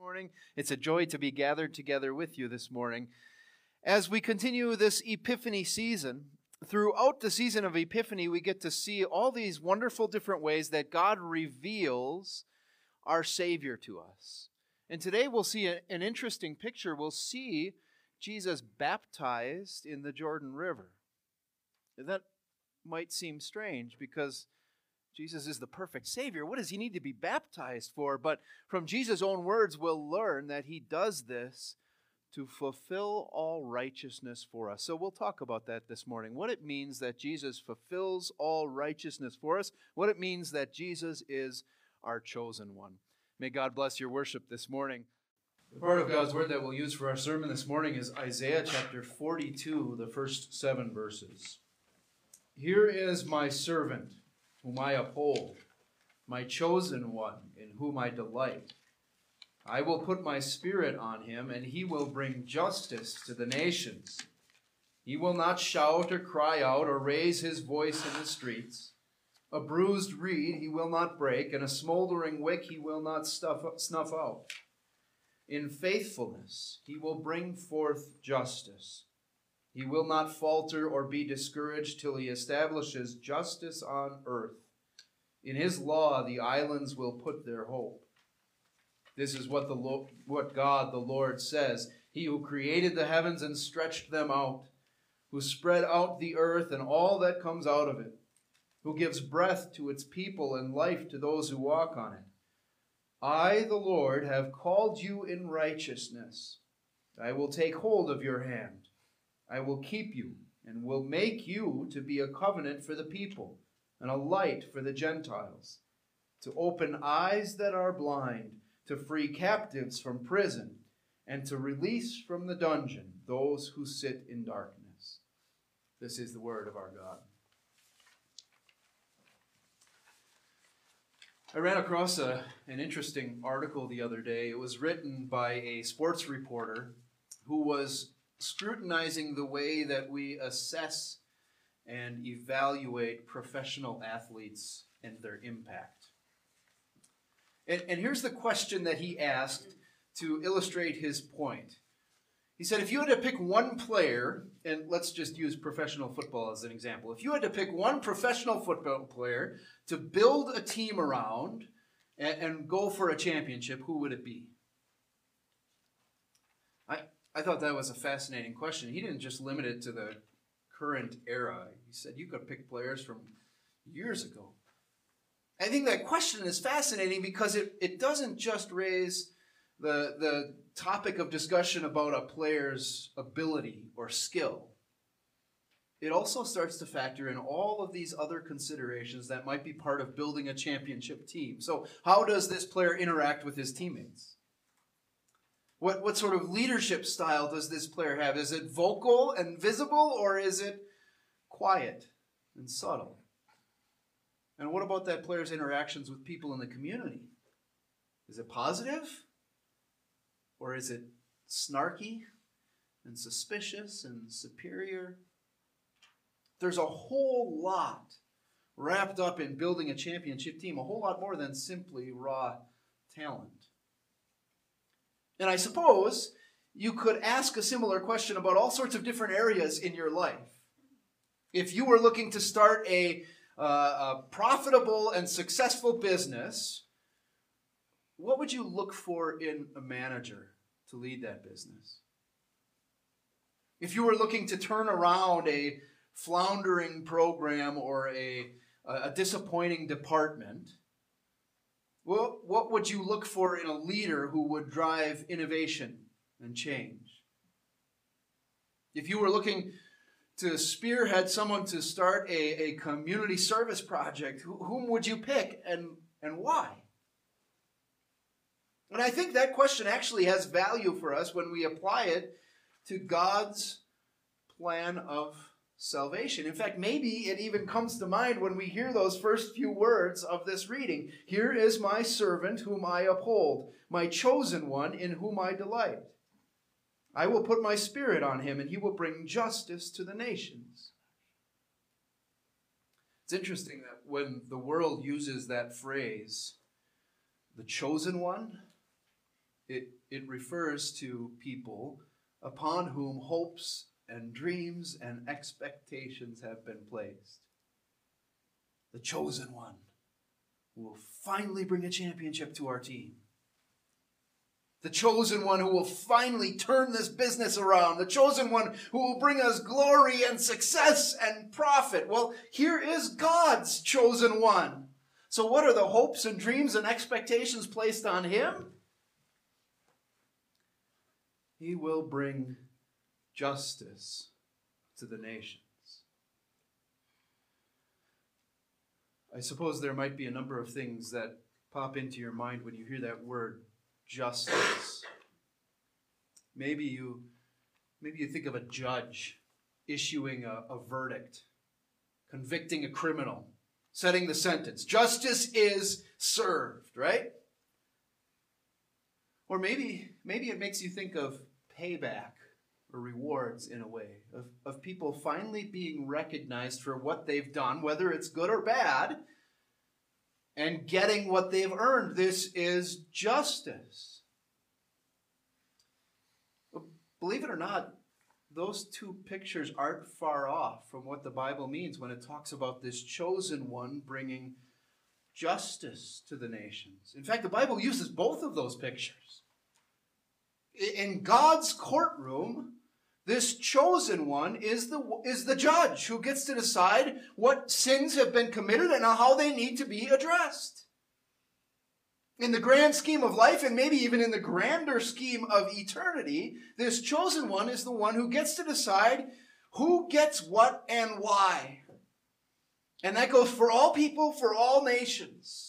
morning. It's a joy to be gathered together with you this morning. As we continue this Epiphany season, throughout the season of Epiphany, we get to see all these wonderful different ways that God reveals our Savior to us. And today we'll see a, an interesting picture. We'll see Jesus baptized in the Jordan River. That might seem strange because Jesus is the perfect Savior. What does he need to be baptized for? But from Jesus' own words, we'll learn that he does this to fulfill all righteousness for us. So we'll talk about that this morning. What it means that Jesus fulfills all righteousness for us, what it means that Jesus is our chosen one. May God bless your worship this morning. The part of God's word that we'll use for our sermon this morning is Isaiah chapter 42, the first seven verses. Here is my servant whom I uphold, my chosen one, in whom I delight. I will put my spirit on him, and he will bring justice to the nations. He will not shout or cry out or raise his voice in the streets. A bruised reed he will not break, and a smoldering wick he will not stuff, snuff out. In faithfulness he will bring forth justice. He will not falter or be discouraged till he establishes justice on earth. In his law, the islands will put their hope. This is what, the what God the Lord says He who created the heavens and stretched them out, who spread out the earth and all that comes out of it, who gives breath to its people and life to those who walk on it. I, the Lord, have called you in righteousness. I will take hold of your hand. I will keep you and will make you to be a covenant for the people and a light for the Gentiles, to open eyes that are blind, to free captives from prison, and to release from the dungeon those who sit in darkness. This is the word of our God. I ran across a, an interesting article the other day. It was written by a sports reporter who was scrutinizing the way that we assess and evaluate professional athletes and their impact. And, and here's the question that he asked to illustrate his point. He said, if you had to pick one player, and let's just use professional football as an example, if you had to pick one professional football player to build a team around and, and go for a championship, who would it be? I, I thought that was a fascinating question. He didn't just limit it to the current era. He said you could pick players from years ago. I think that question is fascinating because it, it doesn't just raise the, the topic of discussion about a player's ability or skill. It also starts to factor in all of these other considerations that might be part of building a championship team. So, how does this player interact with his teammates? What, what sort of leadership style does this player have? Is it vocal and visible, or is it quiet and subtle? And what about that player's interactions with people in the community? Is it positive? Or is it snarky and suspicious and superior? There's a whole lot wrapped up in building a championship team, a whole lot more than simply raw talent. And I suppose you could ask a similar question about all sorts of different areas in your life. If you were looking to start a, uh, a profitable and successful business, what would you look for in a manager to lead that business? If you were looking to turn around a floundering program or a, a disappointing department, what, what would you look for in a leader who would drive innovation and change? If you were looking to spearhead someone to start a, a community service project, whom would you pick and, and why? And I think that question actually has value for us when we apply it to God's plan of salvation. In fact, maybe it even comes to mind when we hear those first few words of this reading Here is my servant whom I uphold, my chosen one in whom I delight. I will put my spirit on him, and he will bring justice to the nations. It's interesting that when the world uses that phrase, the chosen one, it, it refers to people upon whom hopes and dreams and expectations have been placed. The chosen one who will finally bring a championship to our team. The chosen one who will finally turn this business around. The chosen one who will bring us glory and success and profit. Well, here is God's chosen one. So, what are the hopes and dreams and expectations placed on him? He will bring justice to the nations. I suppose there might be a number of things that pop into your mind when you hear that word justice. Maybe you maybe you think of a judge issuing a, a verdict, convicting a criminal, setting the sentence. Justice is served, right? Or maybe maybe it makes you think of payback rewards in a way of, of people finally being recognized for what they've done, whether it's good or bad, and getting what they've earned. This is justice. Believe it or not, those two pictures aren't far off from what the Bible means when it talks about this chosen one bringing justice to the nations. In fact, the Bible uses both of those pictures. In God's courtroom, this chosen one is the, is the judge who gets to decide what sins have been committed and how they need to be addressed. In the grand scheme of life, and maybe even in the grander scheme of eternity, this chosen one is the one who gets to decide who gets what and why. And that goes for all people, for all nations.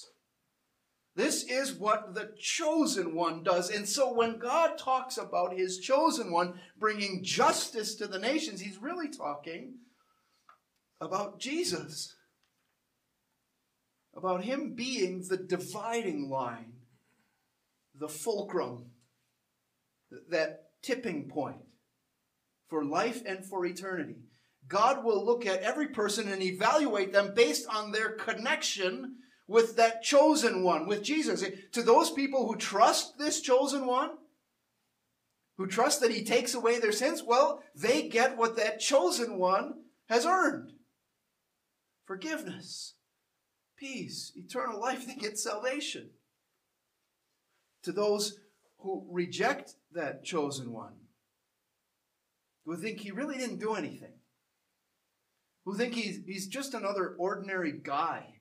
This is what the chosen one does. And so when God talks about his chosen one bringing justice to the nations, he's really talking about Jesus. About him being the dividing line, the fulcrum, that tipping point for life and for eternity. God will look at every person and evaluate them based on their connection with that chosen one, with Jesus. To those people who trust this chosen one, who trust that he takes away their sins, well, they get what that chosen one has earned forgiveness, peace, eternal life. They get salvation. To those who reject that chosen one, who think he really didn't do anything, who think he's, he's just another ordinary guy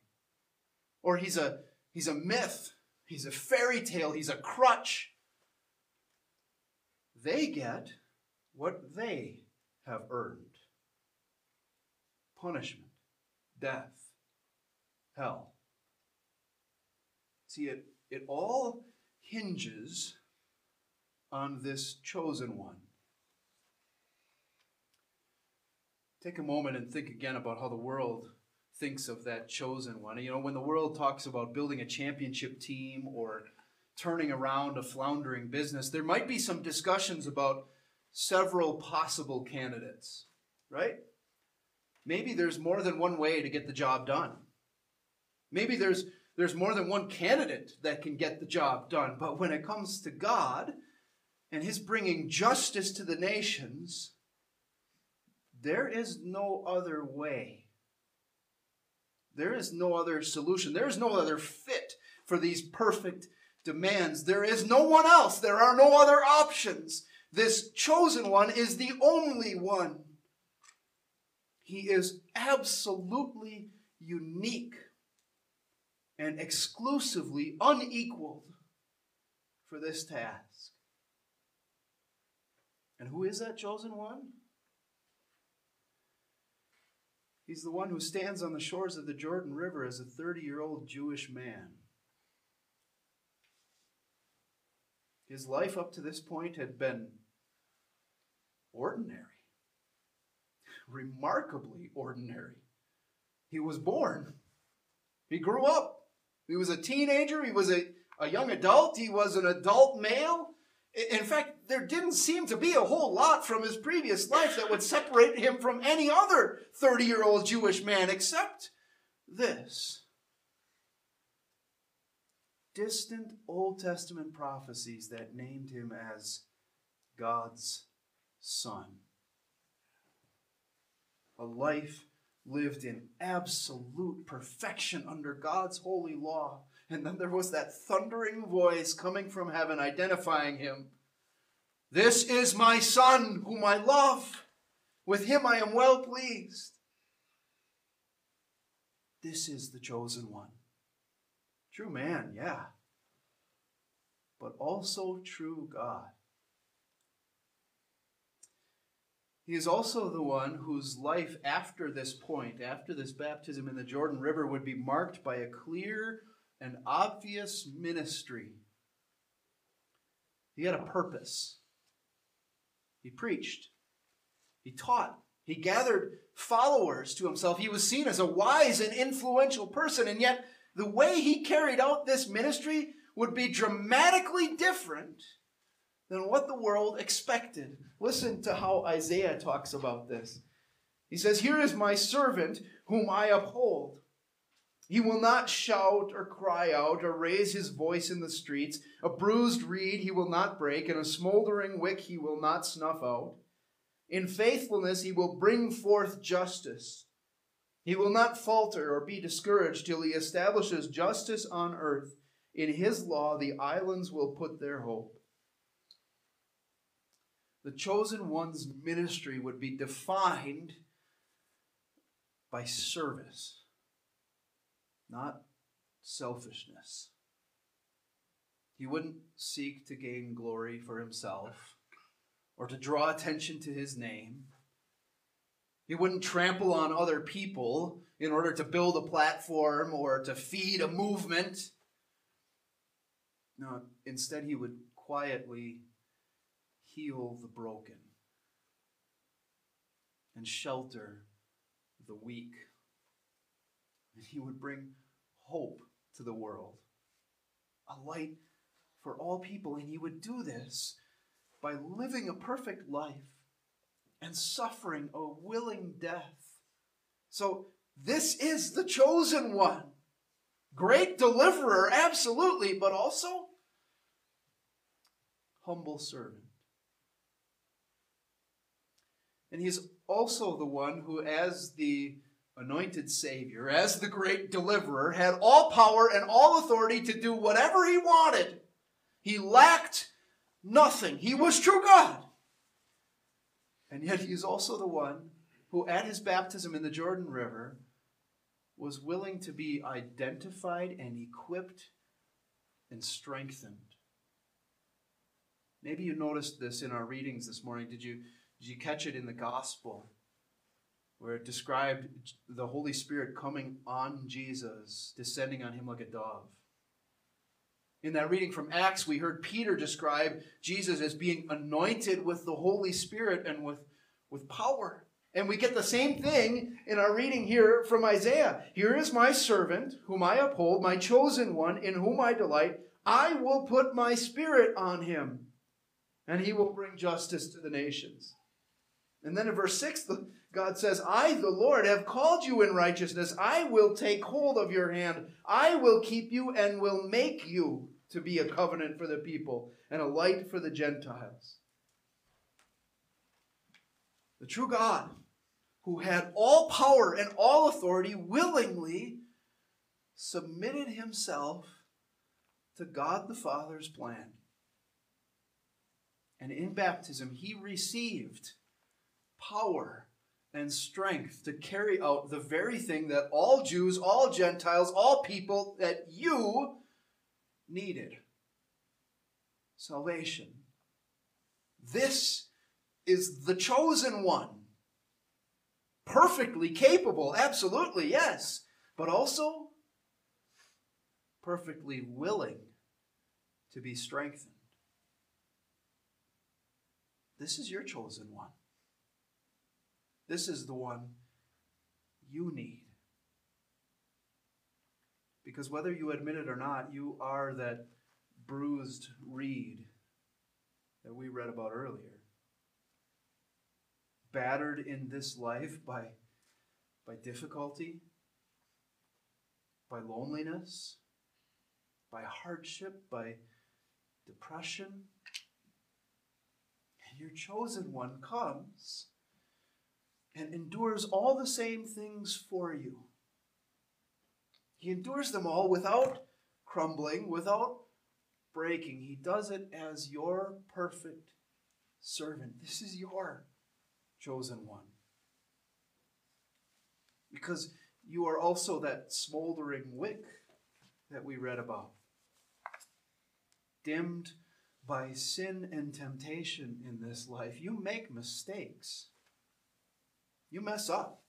or he's a he's a myth, he's a fairy tale, he's a crutch. They get what they have earned. Punishment, death, hell. See, it, it all hinges on this chosen one. Take a moment and think again about how the world thinks of that chosen one. You know, when the world talks about building a championship team or turning around a floundering business, there might be some discussions about several possible candidates, right? Maybe there's more than one way to get the job done. Maybe there's there's more than one candidate that can get the job done. But when it comes to God and his bringing justice to the nations, there is no other way there is no other solution. There is no other fit for these perfect demands. There is no one else. There are no other options. This chosen one is the only one. He is absolutely unique and exclusively unequaled for this task. And who is that chosen one? He's the one who stands on the shores of the Jordan River as a 30 year old Jewish man. His life up to this point had been ordinary, remarkably ordinary. He was born, he grew up, he was a teenager, he was a, a young adult, he was an adult male. In fact, there didn't seem to be a whole lot from his previous life that would separate him from any other 30 year old Jewish man except this distant Old Testament prophecies that named him as God's Son. A life lived in absolute perfection under God's holy law. And then there was that thundering voice coming from heaven identifying him. This is my Son, whom I love. With him I am well pleased. This is the chosen one. True man, yeah, but also true God. He is also the one whose life after this point, after this baptism in the Jordan River, would be marked by a clear and obvious ministry. He had a purpose. He preached. He taught. He gathered followers to himself. He was seen as a wise and influential person, and yet the way he carried out this ministry would be dramatically different than what the world expected. Listen to how Isaiah talks about this. He says, Here is my servant whom I uphold. He will not shout or cry out or raise his voice in the streets. A bruised reed he will not break, and a smoldering wick he will not snuff out. In faithfulness he will bring forth justice. He will not falter or be discouraged till he establishes justice on earth. In his law the islands will put their hope the chosen one's ministry would be defined by service, not selfishness. He wouldn't seek to gain glory for himself or to draw attention to his name. He wouldn't trample on other people in order to build a platform or to feed a movement. No, instead, he would quietly heal the broken and shelter the weak. And he would bring hope to the world, a light for all people. And he would do this by living a perfect life and suffering a willing death. So, this is the chosen one. Great deliverer, absolutely, but also humble servant. And he's also the one who, as the anointed Savior, as the great deliverer, had all power and all authority to do whatever he wanted. He lacked nothing. He was true God. And yet he is also the one who, at his baptism in the Jordan River, was willing to be identified and equipped and strengthened. Maybe you noticed this in our readings this morning. Did you? Did you catch it in the gospel where it described the Holy Spirit coming on Jesus, descending on him like a dove? In that reading from Acts, we heard Peter describe Jesus as being anointed with the Holy Spirit and with, with power. And we get the same thing in our reading here from Isaiah. Here is my servant, whom I uphold, my chosen one, in whom I delight. I will put my spirit on him, and he will bring justice to the nations. And then in verse 6, God says, I, the Lord, have called you in righteousness. I will take hold of your hand. I will keep you and will make you to be a covenant for the people and a light for the Gentiles. The true God, who had all power and all authority, willingly submitted himself to God the Father's plan. And in baptism, he received power and strength to carry out the very thing that all Jews, all Gentiles, all people that you needed salvation. This is the chosen one. Perfectly capable, absolutely, yes, but also perfectly willing to be strengthened. This is your chosen one. This is the one you need. Because whether you admit it or not, you are that bruised reed that we read about earlier. Battered in this life by, by difficulty, by loneliness, by hardship, by depression. And your chosen one comes and endures all the same things for you. He endures them all without crumbling, without breaking. He does it as your perfect servant. This is your chosen one. Because you are also that smoldering wick that we read about, dimmed by sin and temptation in this life. You make mistakes, you mess up.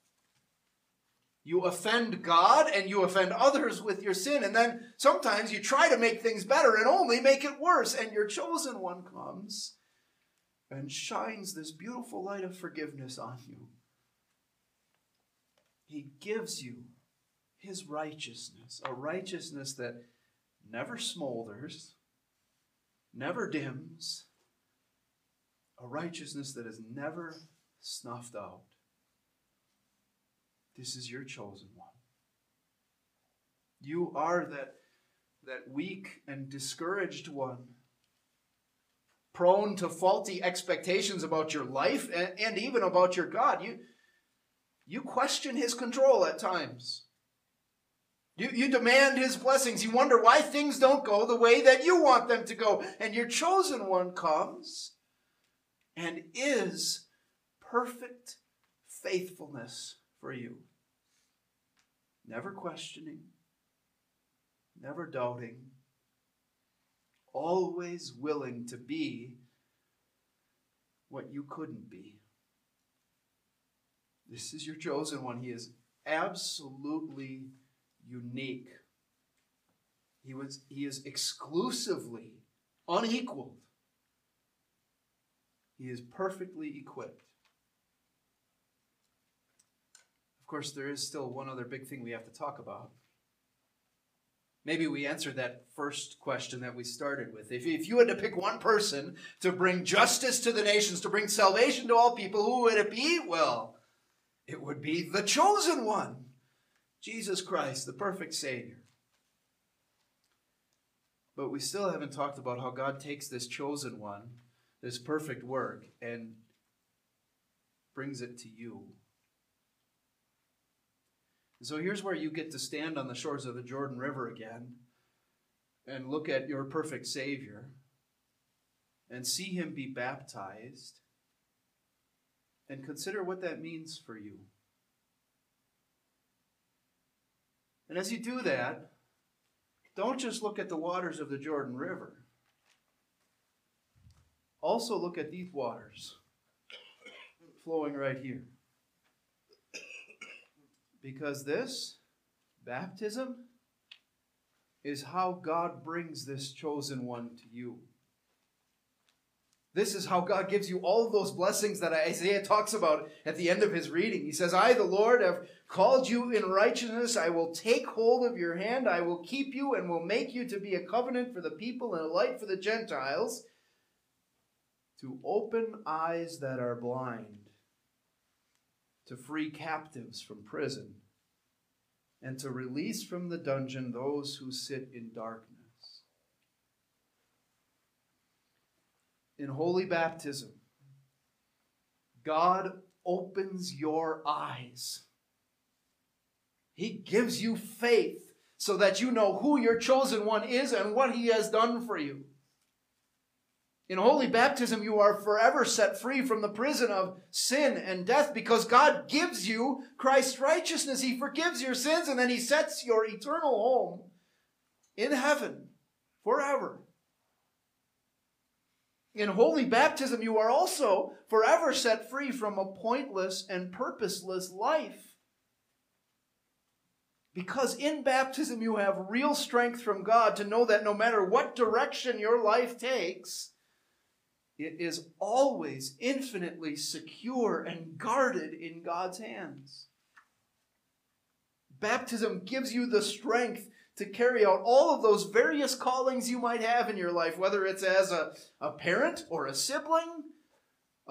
You offend God and you offend others with your sin, and then sometimes you try to make things better and only make it worse. And your chosen one comes and shines this beautiful light of forgiveness on you. He gives you his righteousness, a righteousness that never smolders, never dims, a righteousness that is never snuffed out. This is your chosen one. You are that, that weak and discouraged one, prone to faulty expectations about your life and, and even about your God. You, you question his control at times. You, you demand his blessings. You wonder why things don't go the way that you want them to go. And your chosen one comes and is perfect faithfulness for you. Never questioning, never doubting, always willing to be what you couldn't be. This is your chosen one. He is absolutely unique. He, was, he is exclusively unequaled. He is perfectly equipped. Of course, there is still one other big thing we have to talk about. Maybe we answered that first question that we started with. If, if you had to pick one person to bring justice to the nations, to bring salvation to all people, who would it be? Well, it would be the chosen one. Jesus Christ, the perfect Savior. But we still haven't talked about how God takes this chosen one, this perfect work, and brings it to you. So here's where you get to stand on the shores of the Jordan River again and look at your perfect Savior and see him be baptized and consider what that means for you. And as you do that, don't just look at the waters of the Jordan River. Also look at these waters flowing right here. Because this, baptism, is how God brings this chosen one to you. This is how God gives you all of those blessings that Isaiah talks about at the end of his reading. He says, I, the Lord, have called you in righteousness. I will take hold of your hand. I will keep you and will make you to be a covenant for the people and a light for the Gentiles, to open eyes that are blind, to free captives from prison, and to release from the dungeon those who sit in darkness. in holy baptism, God opens your eyes. He gives you faith so that you know who your chosen one is and what he has done for you. In holy baptism, you are forever set free from the prison of sin and death because God gives you Christ's righteousness. He forgives your sins and then He sets your eternal home in heaven forever. In holy baptism, you are also forever set free from a pointless and purposeless life. Because in baptism, you have real strength from God to know that no matter what direction your life takes, it is always infinitely secure and guarded in God's hands. Baptism gives you the strength to carry out all of those various callings you might have in your life, whether it's as a, a parent or a sibling,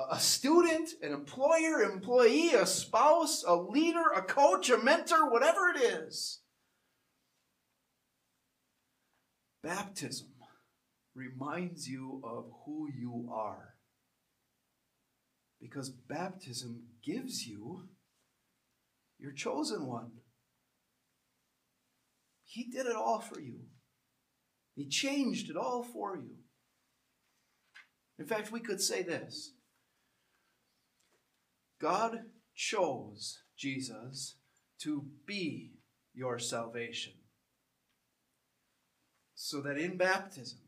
a student, an employer, employee, a spouse, a leader, a coach, a mentor, whatever it is. Baptism reminds you of who you are. Because baptism gives you your chosen one. He did it all for you. He changed it all for you. In fact, we could say this God chose Jesus to be your salvation. So that in baptism,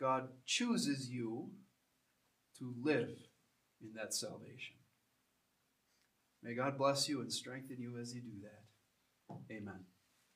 God chooses you to live in that salvation. May God bless you and strengthen you as you do that. Amen.